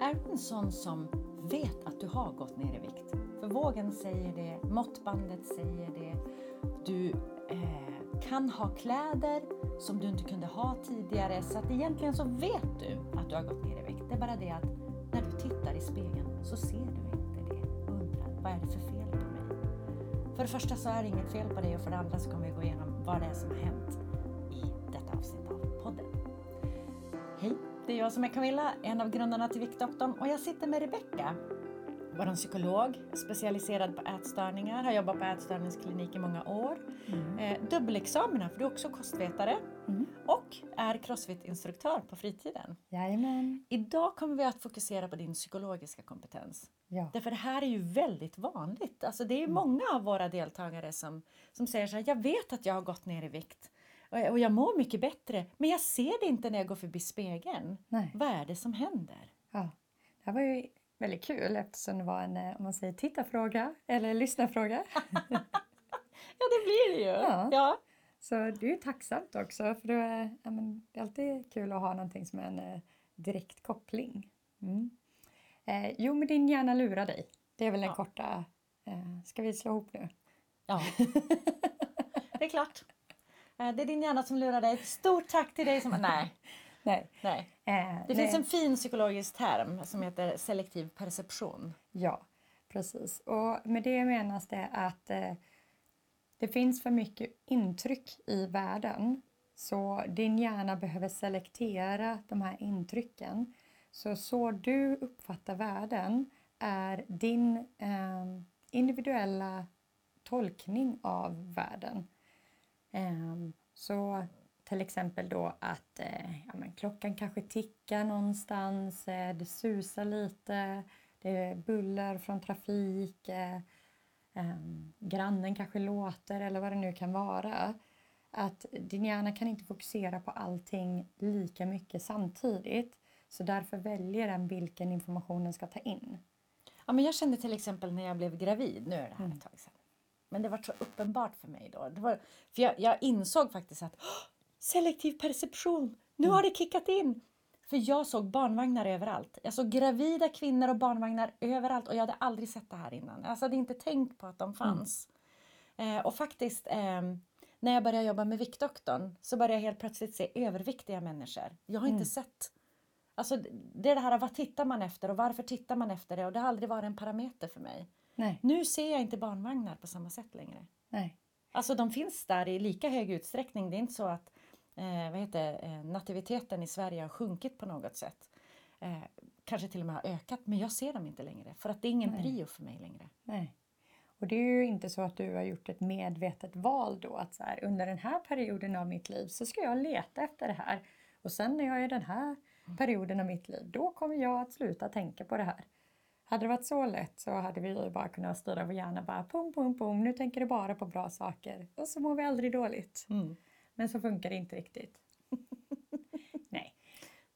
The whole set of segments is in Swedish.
Är du en sån som vet att du har gått ner i vikt? För vågen säger det, måttbandet säger det. Du eh, kan ha kläder som du inte kunde ha tidigare. Så att egentligen så vet du att du har gått ner i vikt. Det är bara det att när du tittar i spegeln så ser du inte det och undrar vad är det för fel på mig? För det första så är det inget fel på dig och för det andra så kommer vi gå igenom vad det är som har hänt i detta avsnitt av podden. Det är jag som är Camilla, en av grundarna till Viktdoktorn och jag sitter med Rebecka, vår psykolog, specialiserad på ätstörningar, har jobbat på ätstörningsklinik i många år. Mm. Eh, dubbelexamina, för du är också kostvetare mm. och är crossfit-instruktör på fritiden. Jajamän. Idag kommer vi att fokusera på din psykologiska kompetens. Ja. Därför det här är ju väldigt vanligt. Alltså det är mm. många av våra deltagare som, som säger så här, jag vet att jag har gått ner i vikt och jag mår mycket bättre, men jag ser det inte när jag går förbi spegeln. Nej. Vad är det som händer? Ja, det här var ju väldigt kul eftersom det var en eh, om man säger tittarfråga eller lyssnarfråga. ja, det blir det ju. Ja. ja. Så det är ju tacksamt också för det är, ja, men, det är alltid kul att ha någonting som är en eh, direkt koppling. Mm. Eh, jo, men din hjärna lurar dig. Det är väl den ja. korta... Eh, ska vi slå ihop nu? Ja, det är klart. Eh, det är din hjärna som lurar dig. Stort tack till dig som... Nej. nej. nej. Eh, det nej. finns en fin psykologisk term som heter selektiv perception. Ja, precis. Och med det menas det att eh, det finns för mycket intryck i världen. Så din hjärna behöver selektera de här intrycken. Så så du uppfattar världen är din eh, individuella tolkning av världen. Ehm, så till exempel då att eh, ja, klockan kanske tickar någonstans, eh, det susar lite, det är buller från trafik, eh, ehm, grannen kanske låter eller vad det nu kan vara. Att din hjärna kan inte fokusera på allting lika mycket samtidigt. Så därför väljer den vilken information den ska ta in. Ja, men jag kände till exempel när jag blev gravid, nu är det här ett tag sedan. Men det var så uppenbart för mig då. Det var, för jag, jag insåg faktiskt att selektiv perception, nu mm. har det kickat in. För jag såg barnvagnar överallt. Jag såg gravida kvinnor och barnvagnar överallt och jag hade aldrig sett det här innan. Alltså, jag hade inte tänkt på att de fanns. Mm. Eh, och faktiskt eh, när jag började jobba med Viktdoktorn så började jag helt plötsligt se överviktiga människor. Jag har inte mm. sett Alltså, det är det här, vad tittar man efter och varför tittar man efter det? Och det har aldrig varit en parameter för mig. Nej. Nu ser jag inte barnvagnar på samma sätt längre. Nej. Alltså de finns där i lika hög utsträckning. Det är inte så att eh, vad heter, eh, nativiteten i Sverige har sjunkit på något sätt. Eh, kanske till och med har ökat, men jag ser dem inte längre. För att det är ingen Nej. prio för mig längre. Nej. Och det är ju inte så att du har gjort ett medvetet val då att så här, under den här perioden av mitt liv så ska jag leta efter det här. Och sen när jag är i den här perioden av mitt liv, då kommer jag att sluta tänka på det här. Hade det varit så lätt så hade vi ju bara kunnat styra vår hjärna bara pum, pum, pum, nu tänker du bara på bra saker och så mår vi aldrig dåligt. Mm. Men så funkar det inte riktigt. Nej.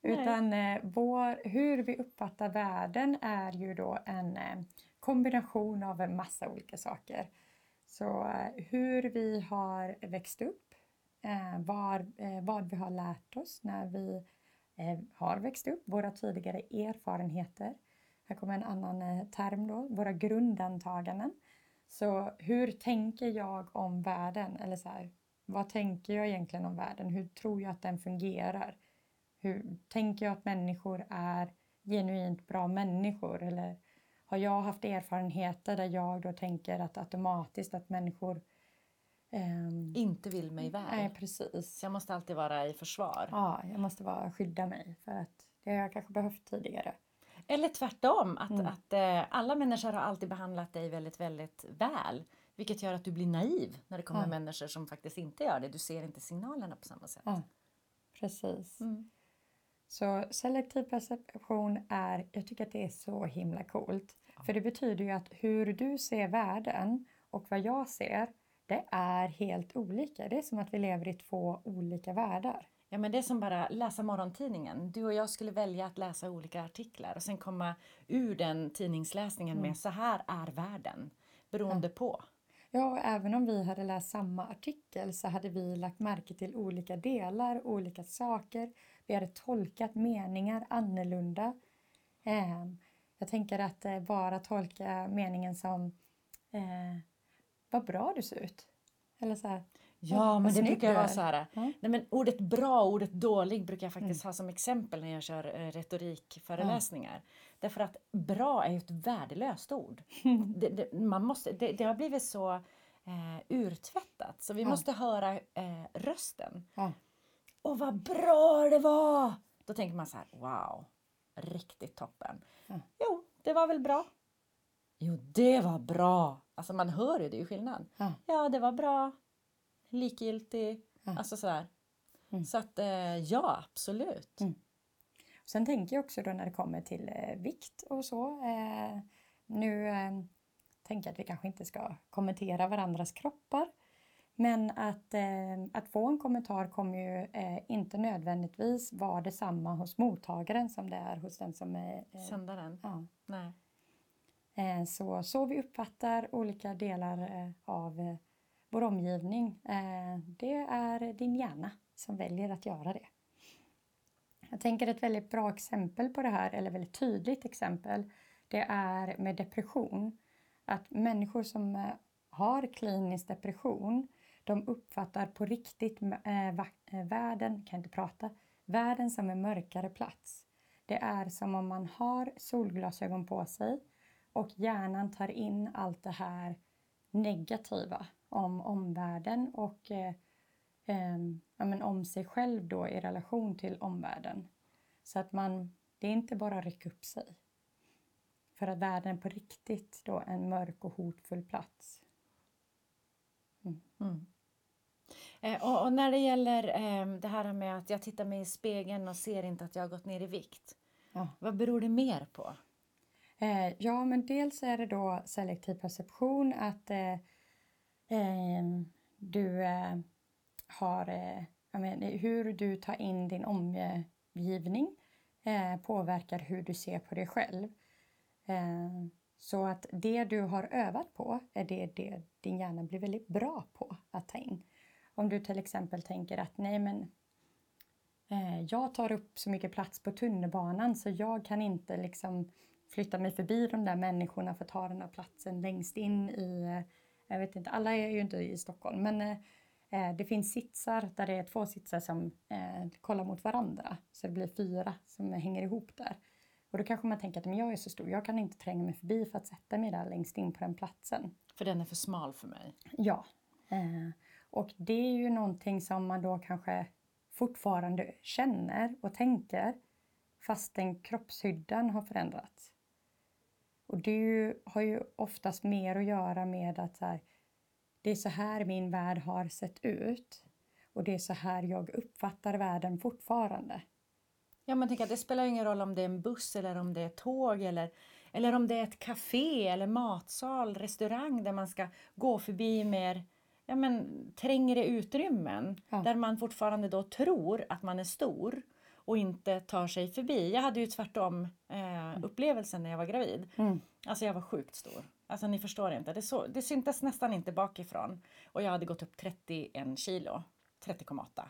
Utan eh, vår, hur vi uppfattar världen är ju då en eh, kombination av en massa olika saker. Så eh, hur vi har växt upp, eh, var, vad vi har lärt oss när vi har växt upp, våra tidigare erfarenheter, här kommer en annan eh, term då, våra grundantaganden. Så hur tänker jag om världen? Eller så här, vad tänker jag egentligen om världen? Hur tror jag att den fungerar? Hur tänker jag att människor är genuint bra människor? Eller har jag haft erfarenheter där jag då tänker att automatiskt att människor um, inte vill mig väl? Nej, precis. Jag måste alltid vara i försvar? Ja, jag måste vara, skydda mig för att det har jag kanske behövt tidigare. Eller tvärtom, att, mm. att eh, alla människor har alltid behandlat dig väldigt, väldigt väl. Vilket gör att du blir naiv när det kommer ja. människor som faktiskt inte gör det. Du ser inte signalerna på samma sätt. Ja, precis. Mm. Så selektiv perception är, jag tycker att det är så himla coolt. Ja. För det betyder ju att hur du ser världen och vad jag ser, det är helt olika. Det är som att vi lever i två olika världar. Ja, men det är som bara läsa morgontidningen. Du och jag skulle välja att läsa olika artiklar och sen komma ur den tidningsläsningen mm. med så här är världen, beroende ja. på. Ja, och även om vi hade läst samma artikel så hade vi lagt märke till olika delar, olika saker. Vi hade tolkat meningar annorlunda. Eh, jag tänker att eh, bara tolka meningen som eh, vad bra du ser ut. Eller så här, Ja, men det brukar vara så här. Ja. Nej, men ordet bra och ordet dålig brukar jag faktiskt ha som exempel när jag kör eh, retorikföreläsningar. Därför att bra är ju ett värdelöst ord. det, det, man måste, det, det har blivit så eh, urtvättat så vi måste höra eh, rösten. Och vad bra det var! Då tänker man så här, wow, riktigt toppen. Jo, det var väl bra. Jo, det var bra. Alltså man hör ju, det är ju skillnad. Ja, det var bra. Likgiltig. Ja. Alltså sådär. Mm. Så att eh, ja, absolut. Mm. Sen tänker jag också då när det kommer till eh, vikt och så. Eh, nu eh, tänker jag att vi kanske inte ska kommentera varandras kroppar. Men att, eh, att få en kommentar kommer ju eh, inte nödvändigtvis vara detsamma hos mottagaren som det är hos den som är... Eh, Sändaren. ja. Nej. Så, så vi uppfattar olika delar av vår omgivning, eh, det är din hjärna som väljer att göra det. Jag tänker ett väldigt bra exempel på det här, eller väldigt tydligt exempel, det är med depression. Att människor som eh, har klinisk depression, de uppfattar på riktigt eh, världen, kan inte prata, världen som en mörkare plats. Det är som om man har solglasögon på sig och hjärnan tar in allt det här negativa om omvärlden och eh, em, ja, men om sig själv då i relation till omvärlden. Så att man, det är inte bara att rycka upp sig. För att världen är på riktigt då en mörk och hotfull plats. Mm. Eh, och, och när det gäller eh, det här med att jag tittar mig i spegeln och ser inte att jag har gått ner i vikt. Ja. Vad beror det mer på? Eh, ja, men dels är det då selektiv perception att eh, ehm, Ehm, du eh, har eh, jag menar, hur du tar in din omgivning eh, påverkar hur du ser på dig själv. Eh, så att det du har övat på är det, det din hjärna blir väldigt bra på att ta in. Om du till exempel tänker att nej men eh, jag tar upp så mycket plats på tunnelbanan så jag kan inte liksom flytta mig förbi de där människorna för att ta den här platsen längst in i, eh, jag vet inte, alla är ju inte i Stockholm men eh, eh, det finns sitsar där det är två sitsar som eh, kollar mot varandra så det blir fyra som hänger ihop där. Och då kanske man tänker att men jag är så stor, jag kan inte tränga mig förbi för att sätta mig där längst in på den platsen. För den är för smal för mig. Ja. Och det är ju någonting som man då kanske fortfarande känner och tänker fastän kroppshyddan har förändrats. Och ju, har ju oftast mer att göra med att så här, det är så här min värld har sett ut och det är så här jag uppfattar världen fortfarande. Ja, men tänk att det spelar ingen roll om det är en buss eller om det är tåg eller, eller om det är ett café eller matsal, restaurang där man ska gå förbi mer ja, men, trängre utrymmen. Ja. Där man fortfarande då tror att man är stor och inte tar sig förbi. Jag hade ju tvärtom eh, upplevelsen när jag var gravid. Mm. Alltså jag var sjukt stor. Alltså ni förstår inte. Det, så, det syntes nästan inte bakifrån. Och jag hade gått upp 31 kilo. 30,8.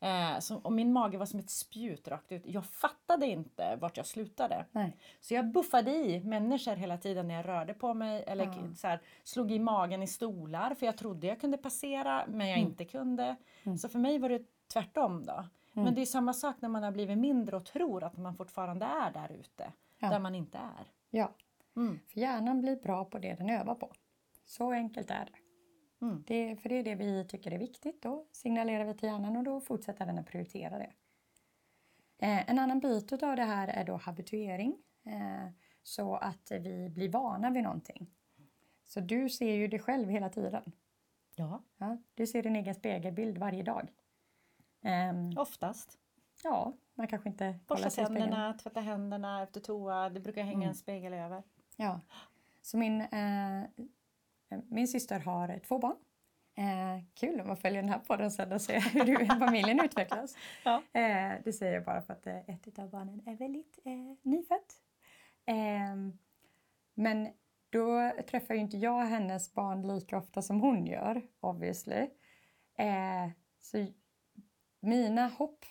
Eh, så, och min mage var som ett spjut rakt ut. Jag fattade inte vart jag slutade. Nej. Så jag buffade i människor hela tiden när jag rörde på mig. Eller Ja. så här, slog i magen i stolar för jag trodde jag kunde passera men jag Mm. inte kunde. Mm. Så för mig var det tvärtom då. Mm. Men det är samma sak när man har blivit mindre och tror att man fortfarande är där ute. Ja. Där man inte är. Ja, Mm. för hjärnan blir bra på det den övar på. Så enkelt är det. Mm. det. För det är det vi tycker är viktigt. Då signalerar vi till hjärnan och då fortsätter den att prioritera det. Eh, en annan bit av det här är då habituering. Eh, så att vi blir vana vid någonting. Så du ser ju dig själv hela tiden. Ja, Ja, du ser din egen spegelbild varje dag. Ehm, oftast. ja, man kanske inte Borsta tänderna, tvätta händerna efter toa. Det brukar hänga Mm. en spegel över. Ja. Så min, eh, min syster har två barn. Eh, kul om man följer den här podden sen och ser hur familjen utvecklas. Ja. Eh, det säger jag bara för att eh, ett av barnen är väldigt eh, nyfött. Ehm, men då träffar ju inte jag hennes barn lika ofta som hon gör, obviously. Eh, så mina hopp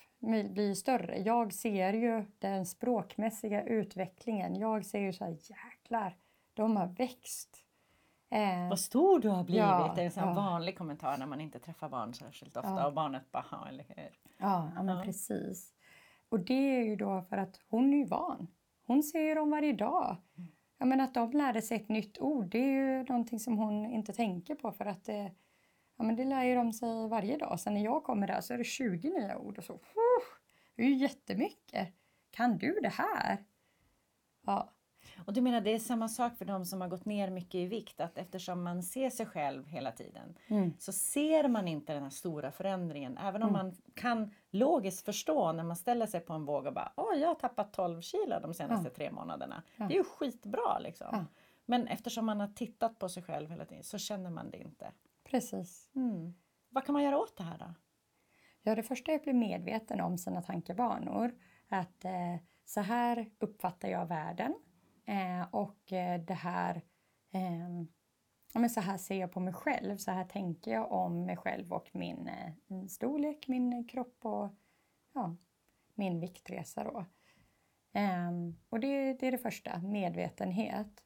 blir större. Jag ser ju den språkmässiga utvecklingen. Jag ser ju så här, jäklar, de har växt. Eh, Vad stor du har blivit! Ja, det är en sån ja. vanlig kommentar när man inte träffar barn särskilt ofta Ja. och barnet bara, "Ja, eller hur? Ja, ja men precis. Och det är ju då för att hon är ju van. Hon ser ju dem varje dag. Mm. Ja, men att de lärde sig ett nytt ord, det är ju någonting som hon inte tänker på för att det, ja, men det lär ju de sig varje dag. Sen när jag kommer där så är det 20 nya ord och så. "Huh, Det är ju jättemycket. Kan du det här? Ja, Och du menar det är samma sak för de som har gått ner mycket i vikt att eftersom man ser sig själv hela tiden Mm. så ser man inte den här stora förändringen. Även om Mm. man kan logiskt förstå när man ställer sig på en våg och bara Åh, jag har tappat 12 kilo de senaste tre månaderna. Ja. Det är ju skitbra liksom. Ja. Men eftersom man har tittat på sig själv hela tiden så känner man det inte. Precis. Mm. Vad kan man göra åt det här då? Ja, det första är att bli medveten om sina tankebanor. Att eh, så här uppfattar jag världen eh, och eh, det här eh, ja, men så här ser jag på mig själv. Så här tänker jag om mig själv och min eh, storlek, min kropp och ja, min viktresa då. Ehm, och det, det är det första, medvetenhet.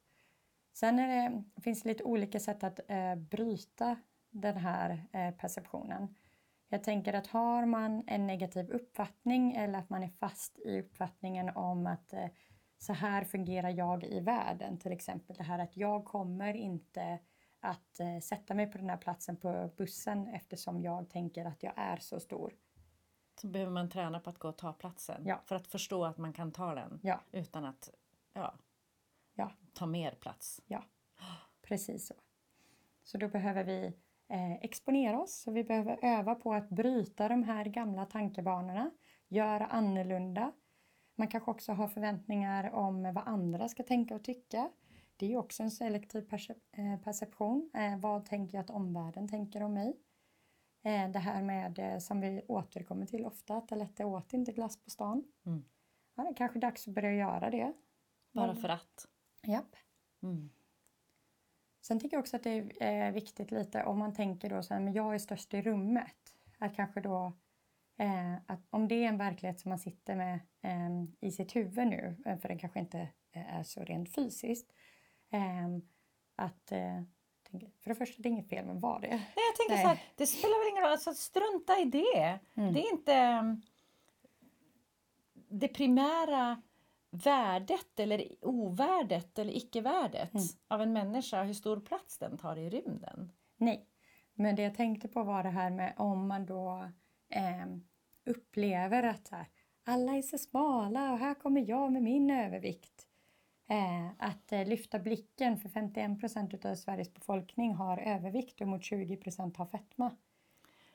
Sen är det, finns det lite olika sätt att eh, bryta den här eh, perceptionen. Jag tänker att har man en negativ uppfattning eller att man är fast i uppfattningen om att eh, så här fungerar jag i världen, till exempel det här att jag kommer inte att eh, sätta mig på den här platsen på bussen eftersom jag tänker att jag är så stor. Så behöver man träna på att gå och ta platsen Ja. för att förstå att man kan ta den Ja. utan att ja, Ja. ta mer plats. Precis så. Så då behöver vi exponera oss. Så vi behöver öva på att bryta de här gamla tankebanorna, göra annorlunda. Man kanske också har förväntningar om vad andra ska tänka och tycka. Det är ju också en selektiv eh, perception. Eh, vad tänker jag att omvärlden tänker om mig? Eh, det här med, eh, som vi återkommer till ofta, att Aletta åt inte glass på stan. Mm. Ja, det är kanske dags att börja göra det. Bara för att. Japp. Mm. Sen tycker jag också att det är viktigt lite om man tänker då så här, men jag är störst i rummet. Att kanske då, eh, att om det är en verklighet som man sitter med eh, i sitt huvud nu, eh, för den kanske inte eh, är så rent fysiskt. Eh, att, eh, tänker, för det första, det är inget fel med vad det är. Nej, jag tänker Nej. så här, det spelar väl ingen roll, alltså, strunta i det. Mm. Det är inte mm, det primära värdet eller ovärdet eller icke-värdet Mm. av en människa, hur stor plats den tar i rymden. Nej, men det jag tänkte på var det här med om man då eh, upplever att här, alla är så smala och här kommer jag med min övervikt. Eh, att eh, lyfta blicken för 51 procent av Sveriges befolkning har övervikt och mot 20 procent har fetma.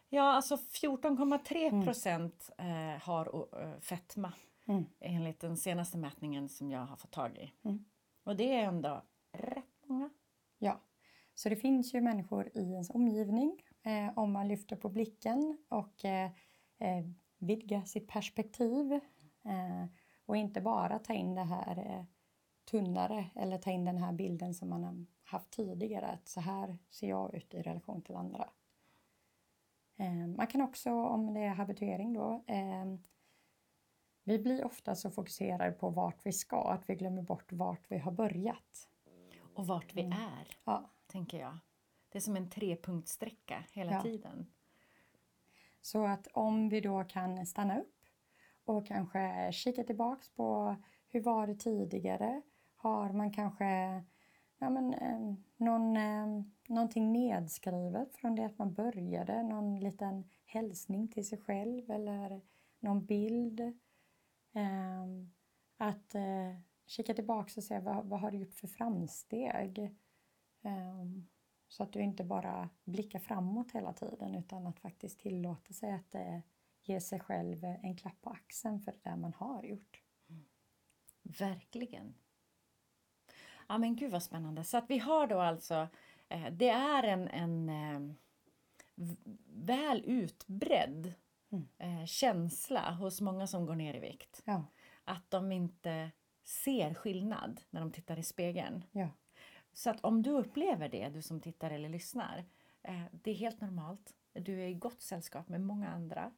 Ja, alltså 14,3 procent eh, har eh, fetma Mm. enligt den senaste mätningen som jag har fått tag i. Mm. Och det är ändå rätt många. Ja, så det finns ju människor i ens omgivning eh, om man lyfter på blicken och eh, eh, vidgar sitt perspektiv eh, och inte bara ta in det här eh, tunnare eller ta in den här bilden som man har haft tidigare att så här ser jag ut i relation till andra. Eh, man kan också, om det är habituering då, eh, vi blir ofta så fokuserade på vart vi ska att vi glömmer bort vart vi har börjat. Och vart vi Mm. är, Ja, tänker jag. Det är som en trepunktsträcka hela Ja. tiden. Så att om vi då kan stanna upp och kanske kika tillbaks på hur var det tidigare? Har man kanske ja men, eh, någon, eh, någonting nedskrivet från det att man började? Någon liten hälsning till sig själv eller någon bild? Eh, att eh, kika tillbaka och se vad, vad har du gjort för framsteg? Eh, så att du inte bara blickar framåt hela tiden utan att faktiskt tillåta sig att eh, ge sig själv eh, en klapp på axeln för det där man har gjort. Verkligen. Ja men gud vad spännande. Så att vi har då alltså, eh, det är en, en eh, väl utbredd Mm. eh, känsla hos många som går ner i vikt. Ja, Att de inte ser skillnad när de tittar i spegeln. ja, Så att om du upplever det, du som tittar eller lyssnar, eh, det är helt normalt. Du är i gott sällskap med många andra.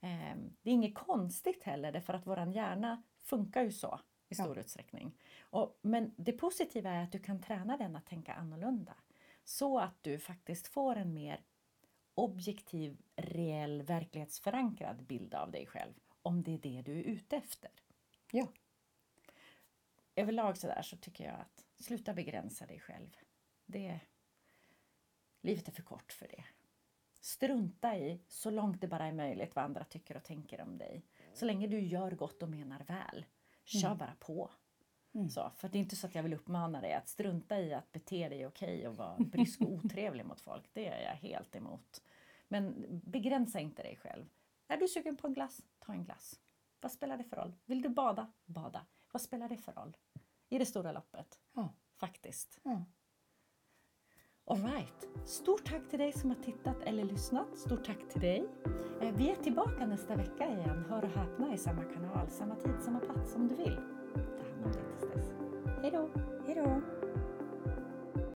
Eh, det är inget konstigt heller därför att våran hjärna funkar ju så i stor Ja. utsträckning. Och, men det positiva är att du kan träna den att tänka annorlunda. Så att du faktiskt får en mer objektiv, reell, verklighetsförankrad bild av dig själv. Om det är det du är ute efter. Ja. Överlag så där så tycker jag att sluta begränsa dig själv. Det, livet är för kort för det. Strunta i, så långt det bara är möjligt, vad andra tycker och tänker om dig. Så länge du gör gott och menar väl, kör bara på. Så, för det är inte så att jag vill uppmana dig att strunta i att bete dig okej och vara brysk och otrevlig mot folk. Det är jag helt emot. Men begränsa inte dig själv. Är du sugen på en glass, ta en glass. Vad spelar det för roll? Vill du bada? Bada. Vad spelar det för roll? I det stora loppet. Ja. Faktiskt. Ja. Alright. Stort tack till dig som har tittat eller lyssnat. Stort tack till dig. Eh, Vi är tillbaka nästa vecka igen. Hör och häpna i samma kanal, samma tid, samma plats om du vill. Ta hand om dig tills dess. Hej då!